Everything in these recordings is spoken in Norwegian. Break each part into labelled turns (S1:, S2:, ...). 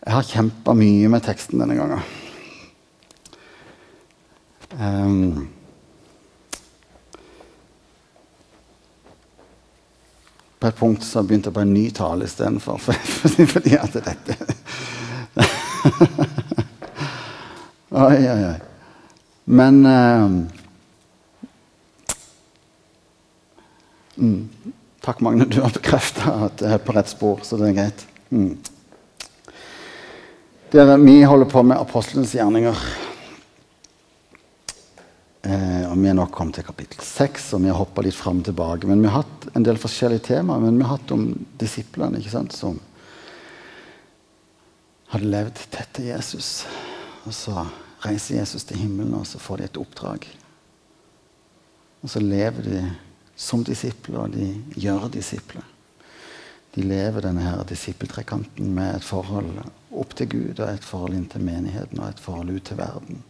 S1: Jeg har kjempa mye med teksten denne gangen. Um, på et punkt så begynte jeg på en ny tale istedenfor. Fordi, fordi at dette Oi, oi, oi. Men uh, Takk, Magne. Du har bekrefta at jeg er på rett spor, så det er greit. Mm. Dere, vi holder på med apostlenes gjerninger. Eh, og Vi er nå kommet til kapittel 6, og vi har hoppa litt fram og tilbake. Men vi har hatt en del forskjellige temaer. Men vi har hatt om disiplene ikke sant, som hadde levd tett til Jesus. Og så reiser Jesus til himmelen, og så får de et oppdrag. Og så lever de som disipler, og de gjør disipler. De lever denne her disippeltrekanten med et forhold opp til Gud og et forhold inn til menigheten og et forhold ut til verden.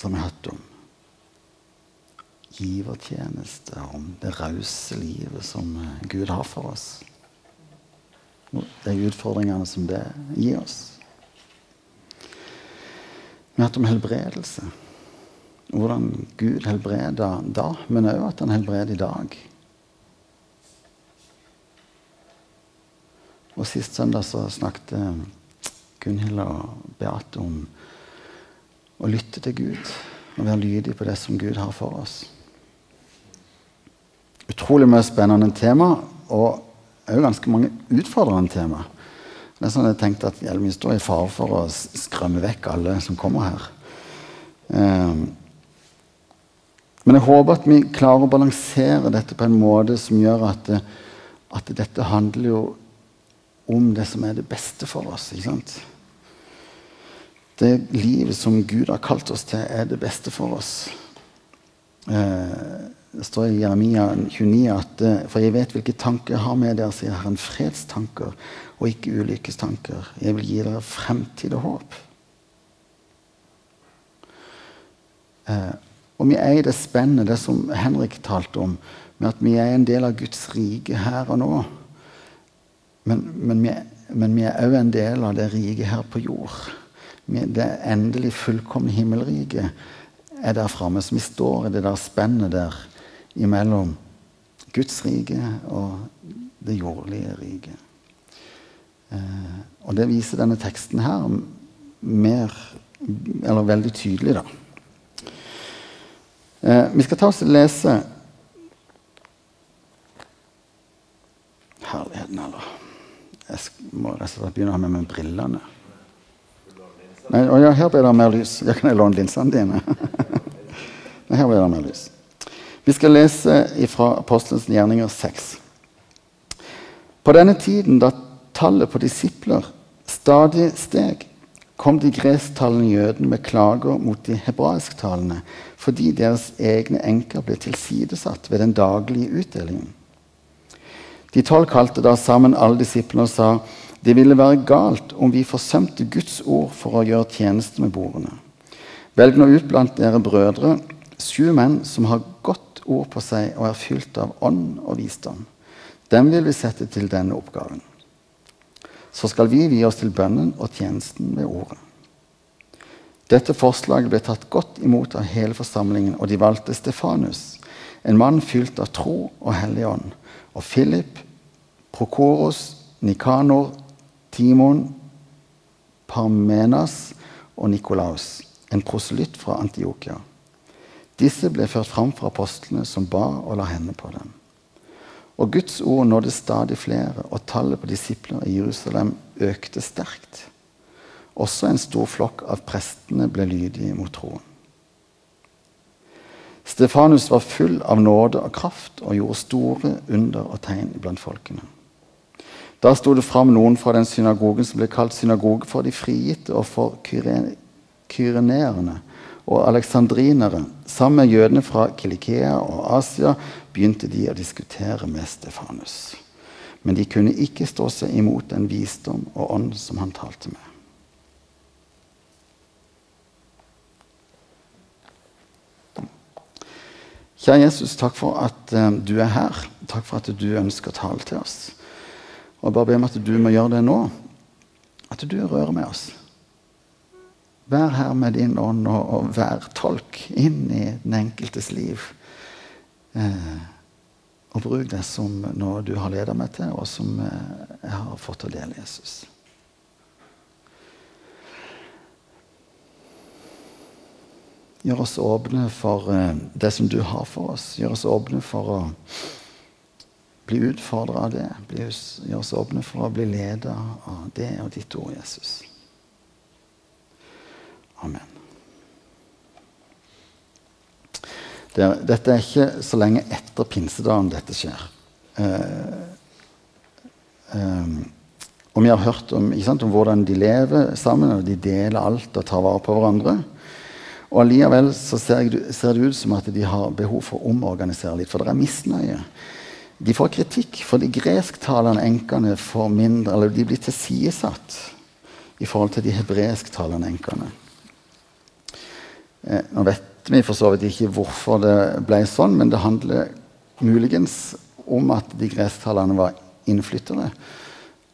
S1: Som jeg har hatt om givertjeneste, om det rause livet som Gud har for oss. De utfordringene som det gir oss. Vi har hatt om helbredelse. Hvordan Gud helbreder da, men òg at han helbreder i dag. Og Sist søndag så snakket Gunhild og Beate om å lytte til Gud og være lydig på det som Gud har for oss. Utrolig mye spennende tema, og òg ganske mange utfordrende tema. Det er sånn jeg tenkte at Vi står i fare for å skremme vekk alle som kommer her. Um, men jeg håper at vi klarer å balansere dette på en måte som gjør at, at dette handler jo om det som er det beste for oss. ikke sant? Det livet som Gud har kalt oss til, er det beste for oss. Eh, det står i Jeremia 29 at For jeg vet hvilke tanker jeg har med dere, sier Herren. Fredstanker og ikke ulykkestanker. Jeg vil gi dere fremtid og håp. Og vi er i det spennet, det som Henrik talte om, med at vi er en del av Guds rike her og nå. Men, men, vi, er òg en del av det riket her på jord. Det endelig fullkomne himmelriket er der framme. Så vi står i det der spennet der imellom Guds rike og det jordlige riket. Eh, og det viser denne teksten her mer, eller veldig tydelig, da. Eh, vi skal ta oss og lese Herligheten, eller Jeg må rett og slett begynne å ha med brillene. Nei, å ja, her blir det mer lys. Jeg kan jeg låne linsene dine? Nei, her blir det mer lys. Vi skal lese fra Apostelens gjerninger 6. På denne tiden, da tallet på disipler stadig steg, kom de gresktalende jødene med klager mot de hebraisktalende fordi deres egne enker ble tilsidesatt ved den daglige utdelingen. De tolv kalte da sammen alle disiplene og sa det ville være galt om vi forsømte Guds ord for å gjøre tjeneste med bordene. Velg nå ut blant dere brødre sju menn som har godt ord på seg og er fylt av ånd og visdom. Dem vil vi sette til denne oppgaven så skal vi vie oss til bønnen og tjenesten ved ordet. Dette forslaget ble tatt godt imot av hele forsamlingen, og de valgte Stefanus, en mann fylt av tro og hellig ånd, og Philip, Prokoros, Nikanor, Timon, Parmenas og Nikolaus, en proselytt fra Antiokia. Disse ble ført fram for apostlene, som ba og la hendene på dem. Og Guds ord nådde stadig flere, og tallet på disipler i Jerusalem økte sterkt. Også en stor flokk av prestene ble lydige mot troen. Stefanus var full av nåde og kraft og gjorde store under og tegn blant folkene. Da sto det fram noen fra den synagogen som ble kalt synagoge for de frigitte og for kyreneerne og aleksandrinere. Sammen med jødene fra Kilikea og Asia begynte de å diskutere med Stefanus. Men de kunne ikke stå seg imot den visdom og ånd som han talte med. Kjære Jesus, takk for at uh, du er her. takk for at du ønsker å tale til oss. Og bare be om at du må gjøre det nå. At du rører med oss. Vær her med din ånd, og, og vær tolk inn i den enkeltes liv. Eh, og bruk det som noe du har ledet meg til, og som eh, jeg har fått å dele, Jesus. Gjør oss åpne for eh, det som du har for oss. Gjør oss åpne for å bli utfordra av det. Gjør oss åpne for å bli ledet av det og ditt ord, Jesus. Amen. Dette er ikke så lenge etter pinsedagen dette skjer. Eh, eh, og vi har hørt om, sant, om, hvordan de lever sammen, og de deler alt og tar vare på hverandre. Og Allikevel så ser, ser, det ut som at de har behov for å omorganisere litt, for det er misnøye. De får kritikk, for de gresktalende enkene får mindre, eller de blir tilsidesatt i forhold til de hebreisktalende enkene. Eh, nå vet vi for så vidt ikke hvorfor det ble sånn, men det handler muligens om at de gresktalerne var innflyttere.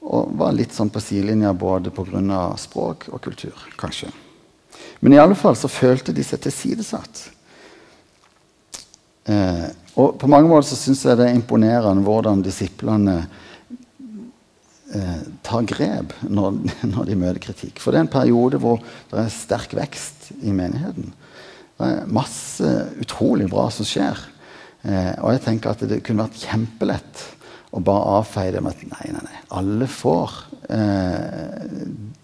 S1: Og var litt sånn på sidelinja både pga. språk og kultur, kanskje. Men i alle fall så følte de seg tilsidesatt. Eh, og på mange måter så syns jeg det er imponerende hvordan disiplene eh, tar grep når, når, de møter kritikk. For det er en periode hvor det er sterk vekst i menigheten. Det er masse utrolig bra som skjer. Eh, og jeg tenker at det kunne vært kjempelett å bare avfeie det med at nei, nei, nei, alle får. Eh,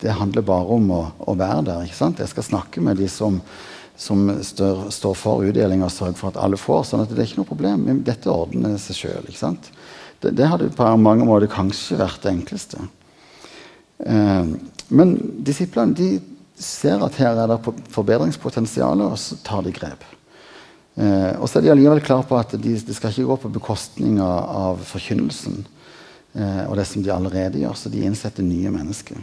S1: det handler bare om å, å, være der. ikke sant? Jeg skal snakke med de som, som stør, står for utdeling og sørge for at alle får. sånn at det er ikke noe problem. Dette ordner seg sjøl. Det, det hadde på mange måter kanskje vært det enkleste. Eh, men disiplene de ser at her er det forbedringspotensial, og så tar de grep. Eh, og så er de allikevel klar på at de, skal ikke gå på bekostning av, av forkynnelsen eh, og det som de allerede gjør, så de innsetter nye mennesker.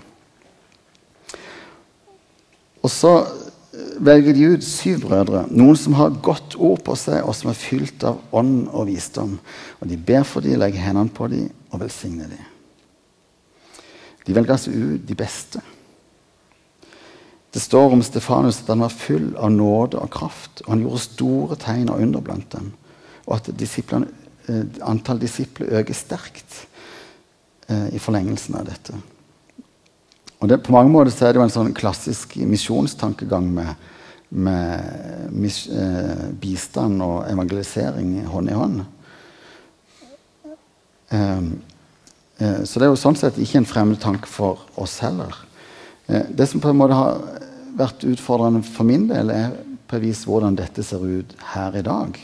S1: Og så eh, velger de ut syv brødre, noen som har godt ord på seg, og som er fylt av ånd og visdom. Og de ber for dem, legger hendene på dem og velsigner dem. De velger altså ut de beste. Det står om Stefanus at han var full av nåde og kraft, og han gjorde store tegn og under blant dem. Og at eh, antall disipler øker sterkt eh, i forlengelsen av dette. Og det, På mange måter så er det jo en sånn klassisk misjonstankegang med, med mis, eh, bistand og evangelisering hånd i hånd. Eh, eh, så det er jo sånn sett ikke en fremmed tanke for oss heller. Eh, det som på en måte har vært utfordrende for min del, er på et vis hvordan dette ser ut her i dag.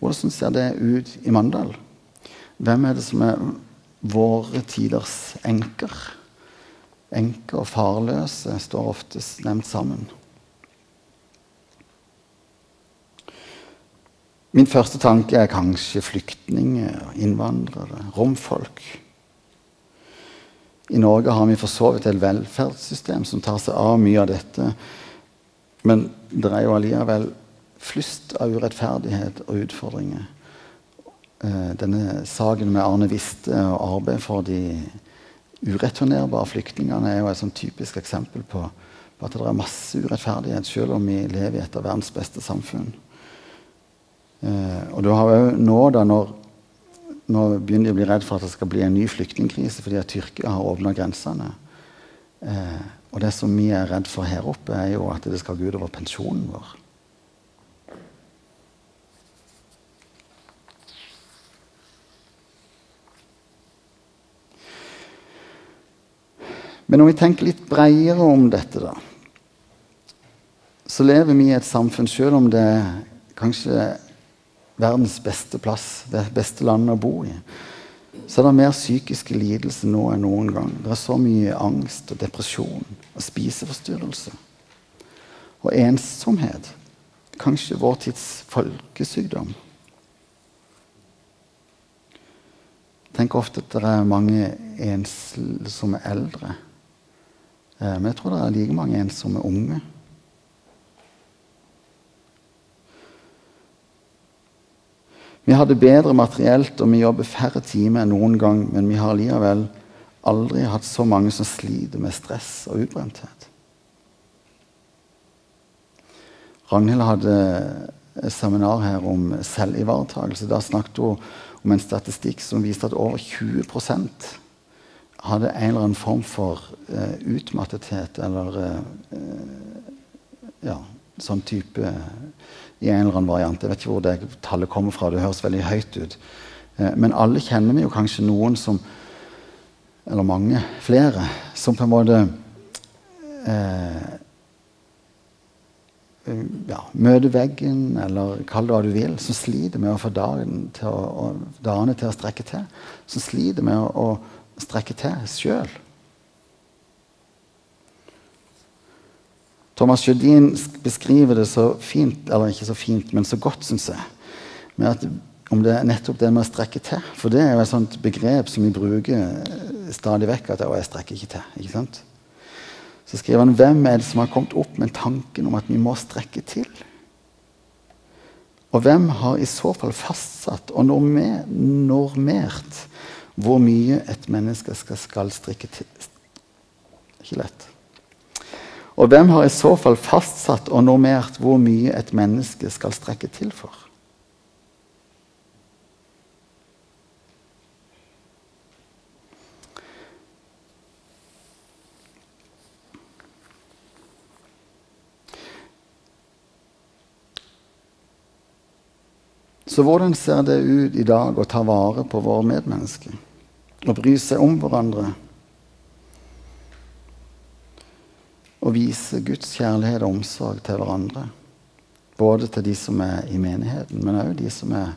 S1: Hvordan ser det ut i Mandal? Hvem er det som er våre tiders enker? Enker og farløse står oftest nevnt sammen. Min første tanke er kanskje flyktninger, innvandrere, romfolk. I Norge har vi for så vidt et velferdssystem som tar seg av mye av dette. Men det er jo allikevel flust av urettferdighet og utfordringer. Eh, denne saken med Arne Viste og arbeid for de ureturnerbare flyktningene er jo et sånn typisk eksempel på, at det er masse urettferdighet, selv om vi lever i et av verdens beste samfunn. Eh, og du har jo nå, da, når nå begynner de å bli redd for at det skal bli en ny flyktningkrise fordi at Tyrkia har åpna grensene. Eh, og det som vi er redd for her oppe, er jo at det skal gå utover pensjonen vår. Men om vi tenker litt bredere om dette, da, så lever vi i et samfunn, selv om det kanskje verdens beste plass, det beste landet å bo i, så er det mer psykiske lidelser nå enn noen gang. Det er så mye angst og depresjon og spiseforstyrrelse. Og ensomhet. Kanskje vår tids folkesykdom. Tenker ofte at det er mange ensomme eldre. Eh, men jeg tror det er like mange ensomme unge. Vi har det bedre materielt, og vi jobber færre timer enn noen gang, men vi har likevel aldri hatt så mange som sliter med stress og utbrenthet. Ragnhild hadde et seminar her om selvivaretakelse. Da snakket hun om en statistikk som viste at over 20 hadde en eller annen form for uh, utmattethet eller uh, ja, sånn type i en eller annen variant. Jeg vet ikke hvor det tallet kommer fra. Det høres veldig høyt ut. Uh, men alle kjenner vi jo kanskje noen som Eller mange flere som på en måte ja, møter veggen, eller kall det hva du vil, som sliter med å få dagen til å, dagene til å strekke til. Som sliter med å, å strekke til sjøl. Thomas Jødin beskriver det så fint, eller ikke så fint, men så godt, syns jeg. Med at om det er nettopp det med å strekke til. For det er jo et sånt begrep som vi bruker stadig vekk. At 'jeg strekker ikke til'. ikke sant? Så skriver han hvem er det som har kommet opp med tanken om at vi må strekke til? Og hvem har i så fall fastsatt og normert hvor mye et menneske skal, strikke til. Ikke lett. Og hvem har i så fall fastsatt og normert hvor mye et menneske skal strekke til for? Så hvordan ser det ut i dag å ta vare på våre medmennesker? Å bry seg om hverandre? Å vise Guds kjærlighet og omsorg til hverandre? Både til de som er i menigheten, men òg de som er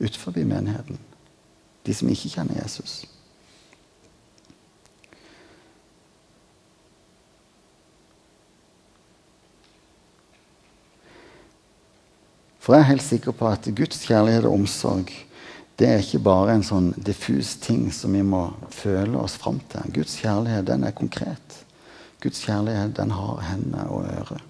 S1: utenfor menigheten. De som ikke kjenner Jesus. For jeg er helt sikker på at Guds kjærlighet og omsorg det er ikke bare en sånn diffus ting som vi må føle oss fram til. Guds kjærlighet den er konkret. Guds kjærlighet den har hender og ører.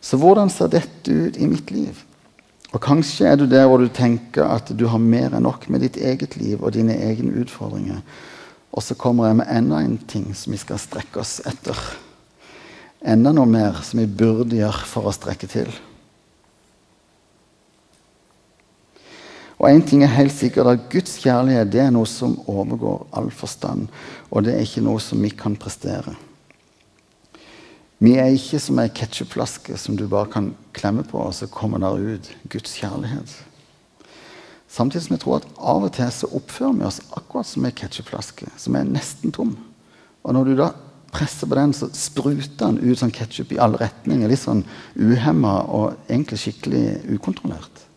S1: Så hvordan ser dette ut i mitt liv? Og Kanskje er du der hvor du tenker at du har mer enn nok med ditt eget liv og dine egne utfordringer. Og så kommer jeg med enda en ting som vi skal strekke oss etter. Enda noe mer som vi burde gjøre for å strekke til. Og én ting er helt sikkert at Guds kjærlighet det er noe som overgår all forstand. Og det er ikke noe som vi kan prestere. Vi er ikke som ei ketsjupflaske som du bare kan klemme på, og så kommer der ut Guds kjærlighet. Samtidig som jeg tror at av og til så oppfører vi oss akkurat som ei ketsjupflaske som er nesten tom. Og når du da presser på den, så spruter den ut sånn ketsjup i alle retninger. Litt sånn uhemma og egentlig skikkelig ukontrollert.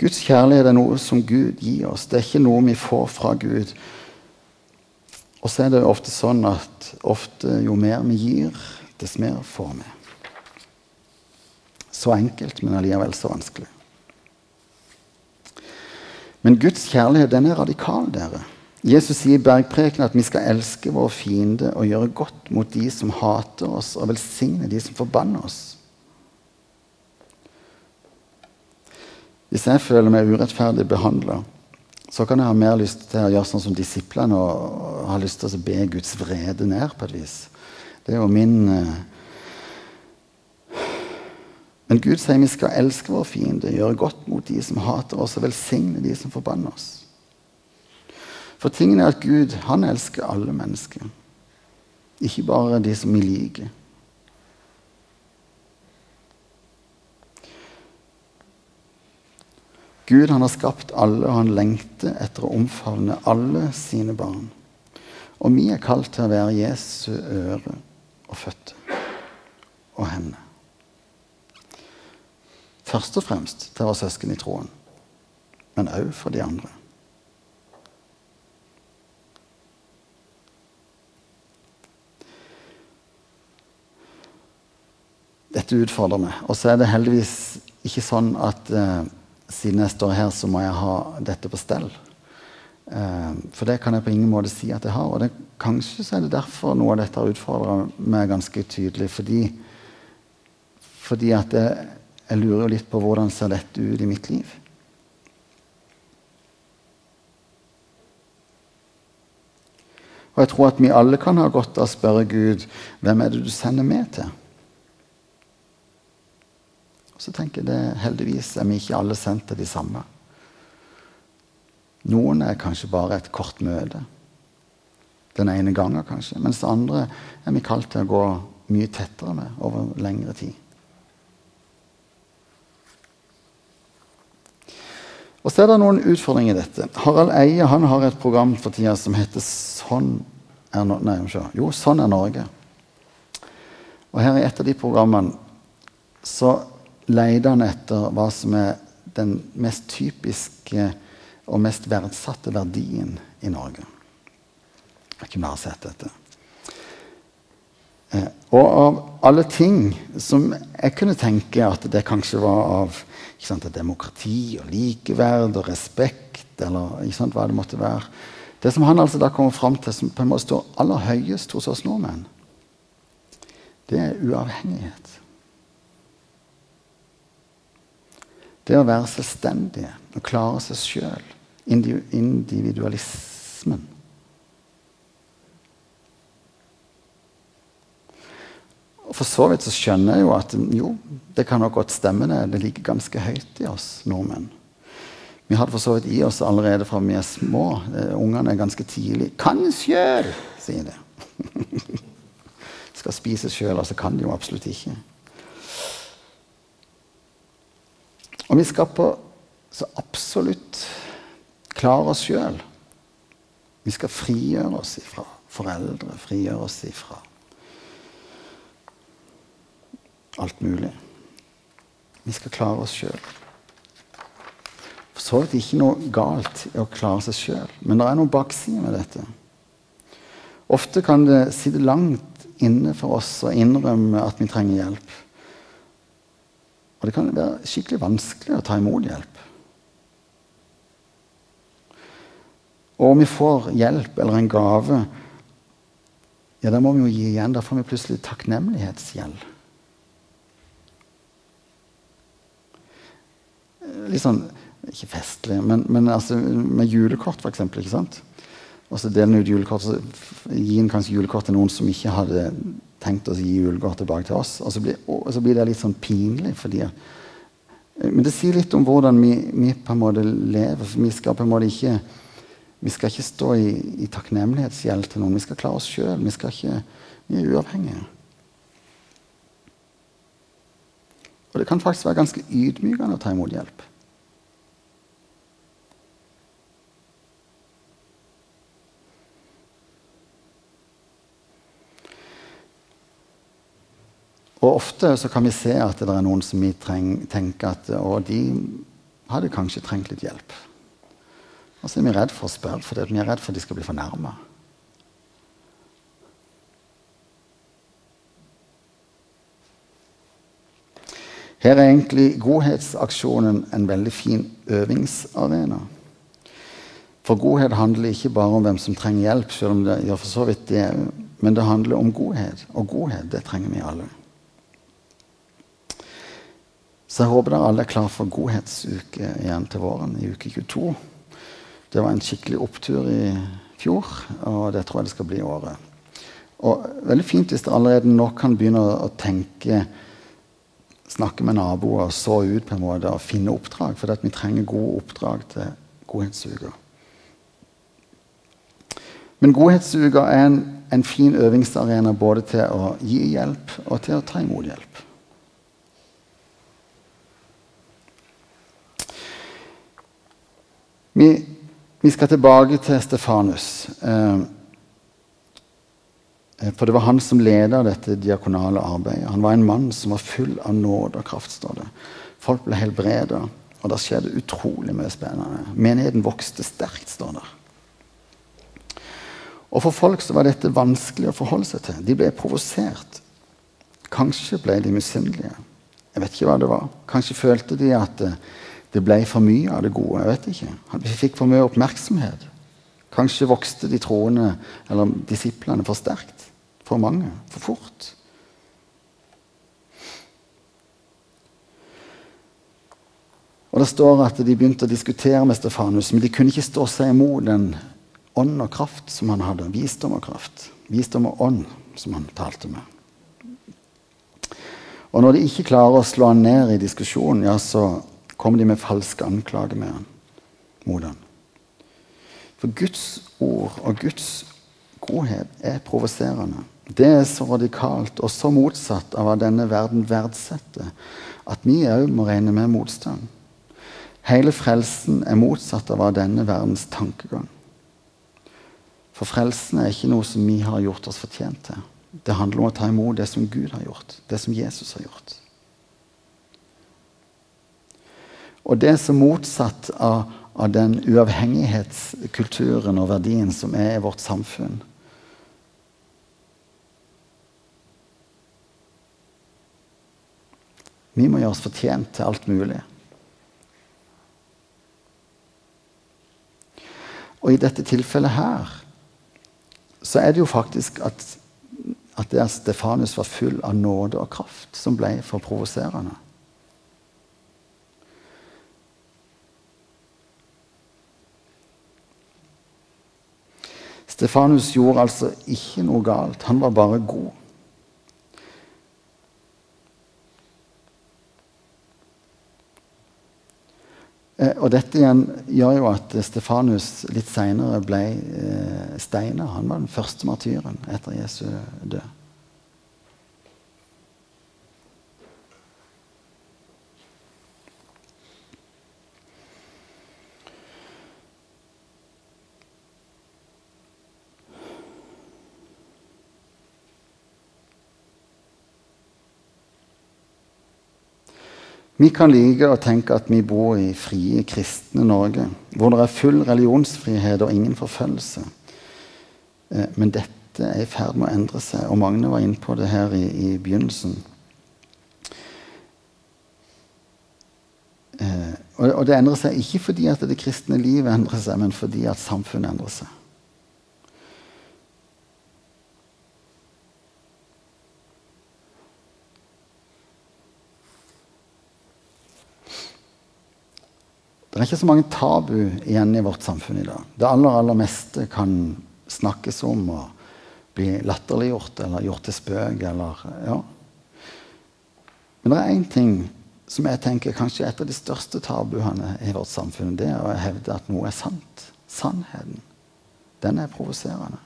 S1: Guds kjærlighet er noe som Gud gir oss. Det er ikke noe vi får fra Gud. Og så er det ofte sånn at ofte jo mer vi gir, dess mer får vi. Så enkelt, men allikevel så vanskelig. Men Guds kjærlighet den er radikal, dere. Jesus sier i bergpreken at vi skal elske våre fiende og gjøre godt mot de som hater oss, og velsigne de som forbanner oss. Hvis jeg føler meg urettferdig behandla, så kan jeg ha mer lyst til å gjøre sånn som disiplene og ha lyst til å be Guds vrede ned på et vis. Det er jo min eh, Men Gud sier vi skal elske våre fiender, gjøre godt mot de som hater oss, og velsigne de som forbanner oss. For tingen er at Gud han elsker alle mennesker, ikke bare de som vi liker. Gud han har skapt alle, og han lengter etter å omfavne alle sine barn. Og vi er kalt til å være Jesu øre og føtter og hender. Først og fremst til våre søsken i troen, men òg for de andre. dette utfordrer meg. Og så er det heldigvis ikke sånn at eh, siden jeg står her, så må jeg ha dette på stell. Eh, for det kan jeg på ingen måte si at jeg har. Og det, kanskje så er det derfor noe av dette har utfordra meg ganske tydelig. Fordi, fordi at jeg, jeg lurer jo litt på hvordan ser dette ut i mitt liv. Og jeg tror at vi alle kan ha godt av å spørre Gud hvem er det du sender meg til. Så tenker jeg det heldigvis er vi ikke alle sendt til de samme. Noen er kanskje bare et kort møte. Den ene gangen, kanskje. Mens andre er vi kalt til å gå mye tettere med over lengre tid. Og så er det noen utfordringer i dette. Harald Eie han har et program for tida som heter Sånn er, no Nei, jo, sånn er Norge. Og her i et av de programmene så leter han etter hva som er den mest typiske og mest verdsatte verdien i Norge. Jeg har ikke mer sett dette. Eh, og av alle ting som jeg kunne tenke at det kanskje var av sant, demokrati og likeverd og respekt, eller sant, hva det måtte være Det som han altså da kommer fram til som på en måte står aller høyest hos oss nordmenn, det er uavhengighet. Det å være selvstendige og klare seg sjøl. Individualismen. Og For så vidt så skjønner jeg jo at jo, det kan nok godt stemme. Det Det ligger ganske høyt i oss nordmenn. Vi hadde for så vidt i oss allerede fra vi er små. Eh, ungene er ganske tidlig 'Kan sjøl', sier de. Skal spise sjøl, altså kan de jo absolutt ikke. Og vi skal på så absolutt klare oss sjøl. Vi skal frigjøre oss ifra foreldre, frigjøre oss ifra alt mulig. Vi skal klare oss sjøl. For så vidt ikke noe galt i å klare seg sjøl, men det er noen baksider med dette. Ofte kan det sitte langt inne for oss å innrømme at vi trenger hjelp. Og det kan være skikkelig vanskelig å ta imot hjelp. Og om vi får hjelp eller en gave, ja, da må vi jo gi igjen. Da får vi plutselig takknemlighetsgjeld. Litt sånn Ikke festlig, men, men altså, med julekort, for eksempel, Ikke sant? Og så deler ut julekort, så gir en kanskje julekort til noen som ikke hadde tenkt å gi julegave tilbake til oss. Og så, blir, og så blir, det litt sånn pinlig. Fordi, men det sier litt om hvordan vi, vi, på en måte lever. For vi skal på en måte ikke vi skal ikke stå i, i takknemlighetsgjeld til noen. Vi skal klare oss sjøl. Vi, vi er uavhengige. Og det kan faktisk være ganske ydmykende å ta imot hjelp. Og ofte så kan vi se at det er noen som vi tenker at og de hadde kanskje trengt litt hjelp. Og så er vi redd for å spørre, for vi er redd for at de skal bli fornærma. Her er egentlig godhetsaksjonen en veldig fin øvingsarena. For godhet handler ikke bare om hvem som trenger hjelp, selv om det gjør for så vidt det, men det handler om godhet. Og godhet, det trenger vi alle. Så jeg håper dere alle er klar for godhetsuke igjen til våren, i uke 22. Det var en skikkelig opptur i fjor, og det tror jeg det skal bli i året. Og veldig fint hvis dere allerede nå kan begynne å tenke Snakke med naboer, så ut på en måte og finne oppdrag. For vi trenger gode oppdrag til godhetsuka. Men godhetsuka er en, en fin øvingsarena både til å gi hjelp og til å ta imot hjelp. Vi, vi, skal tilbake til Stefanus. Eh, eh, for det var han som leda dette diakonale arbeidet. Han var en mann som var full av nåde og kraft. står det. Folk ble helbreda, og det skjedde utrolig mye spennende. Menigheten vokste sterkt, står det. Og For folk så var dette vanskelig å forholde seg til. De ble provosert Kanskje ble de misunnelige. Jeg vet ikke hva det var. Kanskje følte de at det, ble for mye av det gode. Jeg vet ikke. De fikk for mye oppmerksomhet. Kanskje vokste de troende, eller disiplene, for sterkt. For mange. For fort. Og Det står at de begynte å diskutere med Stefanus, men de kunne ikke stå seg imot den ånd og kraft som han hadde. Visdom og kraft. Visdom og ånd som han talte med. Og når de ikke klarer å slå han ned i diskusjonen, ja, så kommer de med falske anklager med han, mot han. For Guds ord og Guds godhet er provoserende. Det er så radikalt og så motsatt av hva denne verden verdsetter, at vi òg må regne med motstand. Hele frelsen er motsatt av hva denne verdens tankegang. For frelsen er ikke noe som vi har gjort oss fortjent til. Det handler om å ta imot det som Gud har gjort, det som Jesus har gjort. Og det som motsatt av, av den uavhengighetskulturen og verdien som er i vårt samfunn. Vi må gjøre oss fortjent til alt mulig. Og i dette tilfellet her så er det jo faktisk at, at der Stefanus var full av nåde og kraft, som ble for provoserende. Stefanus gjorde altså ikke noe galt. Han var bare god. Eh, og dette igjen gjør jo at Stefanus litt seinere ble eh, steina. Han var den første martyren etter Jesu død. Vi kan like å tenke at vi bor i frie, kristne Norge, hvor det er full religionsfrihet og ingen forfølgelse. Eh, men dette er i ferd med å endre seg, og Magne var inne på det her i, i begynnelsen. Eh, og det endrer seg ikke fordi at det kristne livet endrer seg, men fordi at samfunnet endrer seg. Er ikke så mange tabu igjen i vårt samfunn i dag. Det aller, aller meste kan snakkes om og bli latterliggjort eller gjort til spøk. Eller, ja. Men det er én ting som jeg tenker kanskje et av de største tabuene i vårt samfunn. Det er å hevde at noe er sant. Sannheten. Den er provoserende.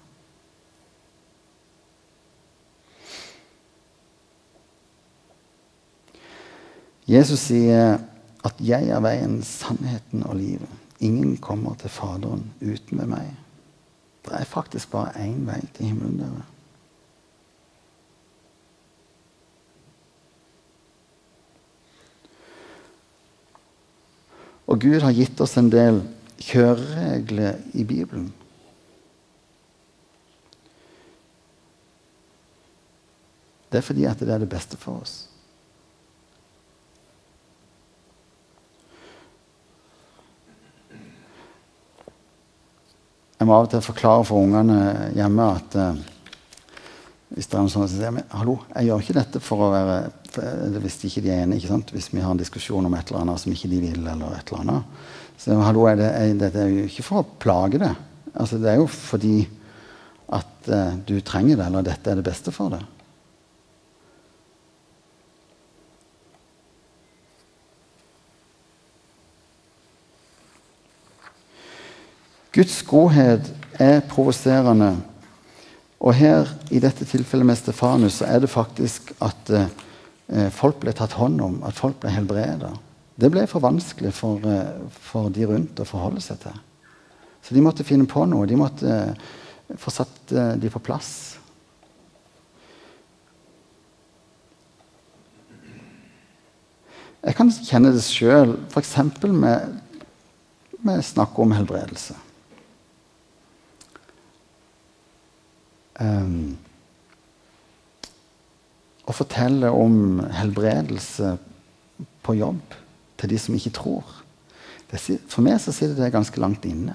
S1: Jesus sier at jeg er veien, sannheten og livet. Ingen kommer til Faderen uten ved meg. Det er faktisk bare én vei til himmelen. dere. Og Gud har gitt oss en del kjøreregler i Bibelen. Det er fordi at det er det beste for oss. Jeg må av og til forklare for ungene hjemme at uh, hvis det er noen som sier men hallo, jeg gjør ikke dette for å være for, Hvis ikke de er enige, ikke sant? hvis vi har en diskusjon om et eller annet som ikke de vil, eller et eller annet. Så hallo, er det, er, dette er jo ikke for å plage det. Altså, det er jo fordi at uh, du trenger det, eller dette er det beste for deg. Guds godhet er provoserende. Og her, i dette tilfellet med Stefanus, så er det faktisk at eh, folk ble tatt hånd om, at folk ble helbreda. Det ble for vanskelig for, eh, for, de rundt å forholde seg til. Så de måtte finne på noe. De måtte eh, få satt eh, de på plass. Jeg kan kjenne det sjøl, f.eks. Med, med snakk om helbredelse. Um, fortelle om helbredelse på jobb til de som ikke tror. Det, for meg så sitter det ganske langt inne.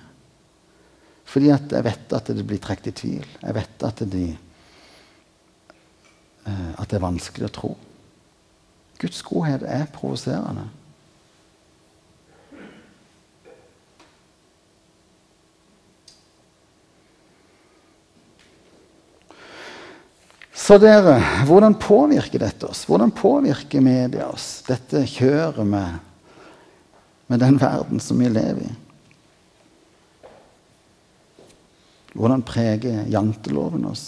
S1: Fordi jeg vet at det blir trukket i tvil. Jeg vet at, de, eh, at det er vanskelig å tro. Guds godhet er provoserende. Så dere, hvordan påvirker dette oss? Hvordan påvirker media oss, dette kjøret med, med den verden som vi lever i? Hvordan preger janteloven oss?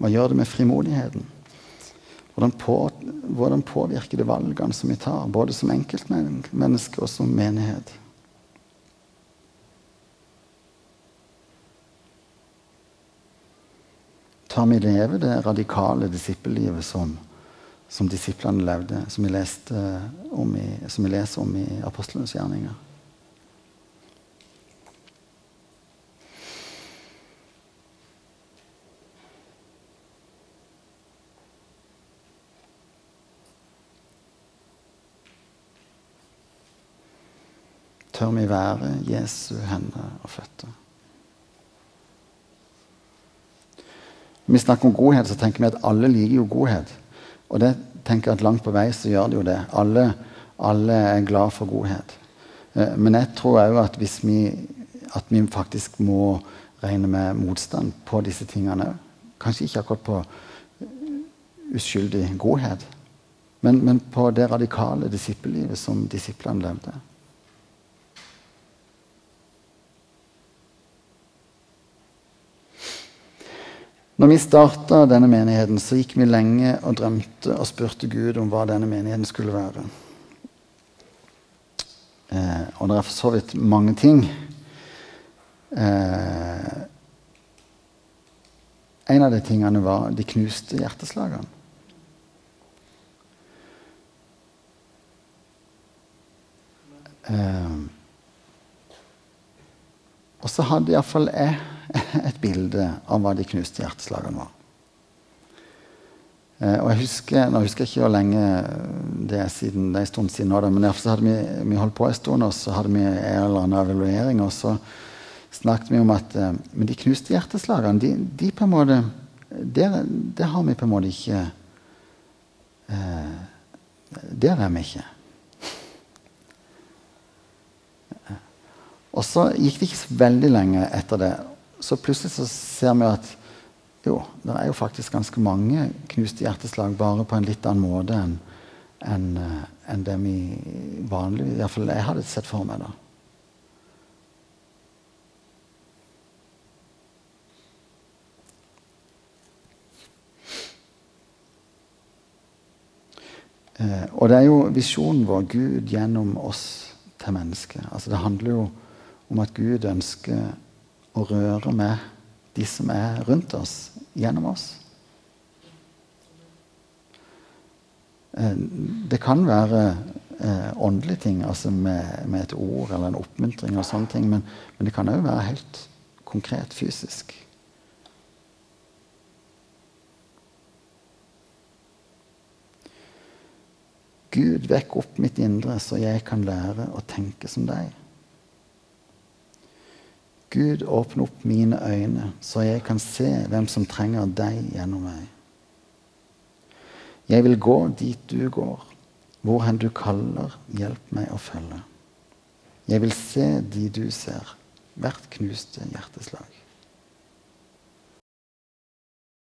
S1: Hva gjør det med frimodigheten? Hvordan, på, hvordan påvirker det valgene som vi tar, både som enkeltmenneske og som menighet? Tar vi leve det radikale disippellivet som, som disiplene levde, som vi, om i, som vi leser om i apostlenes gjerninger? Tør vi være Jesu hender og føtter. Når vi snakker om godhet, så tenker vi at alle liker jo godhet. Og det tenker jeg at langt på vei så gjør det jo det. Alle, alle er glad for godhet. Eh, men jeg tror òg at hvis vi, at vi faktisk må regne med motstand på disse tingene. Kanskje ikke akkurat på uskyldig godhet, men, men på det radikale disippellivet som disiplene levde. Når vi starta denne menigheten, så gikk vi lenge og drømte og spurte Gud om hva denne menigheten skulle være. Eh, og det er for så vidt mange ting. Eh, en av de tingene var de knuste hjerteslagene. Eh, og så hadde iallfall jeg et bilde av hva de knuste hjerteslagene var. Eh, og jeg husker, Nå husker jeg ikke hvor lenge det er siden, det er en stund siden nå, men så hadde vi, vi holdt på en stund, og så hadde vi en eller annen evaluering, og så snakket vi om at eh, Men de knuste hjerteslagene, de, de på en måte det, det, har vi på en måte ikke eh, Der er vi ikke. Og så gikk det ikke så veldig lenge etter det så plutselig så ser vi at jo, det er jo faktisk ganske mange knuste hjerteslag, bare på en litt annen måte enn en, en eh, det vi vanlig Iallfall jeg hadde sett for meg. da. Eh, og det er jo visjonen vår, Gud gjennom oss til mennesket. Altså Det handler jo om at Gud ønsker å røre med de som er rundt oss, gjennom oss. Eh, det kan være eh, åndelige ting, altså med, med, et ord eller en oppmuntring, og sånne ting, men, men det kan òg være helt konkret fysisk. Gud, vekk opp mitt indre, så jeg kan lære å tenke som deg. Gud, åpne opp mine øyne, så jeg kan se hvem som trenger deg gjennom meg. Jeg vil gå dit du går, hvor hen du kaller, hjelp meg å følge. Jeg vil se de du ser, hvert knuste hjerteslag.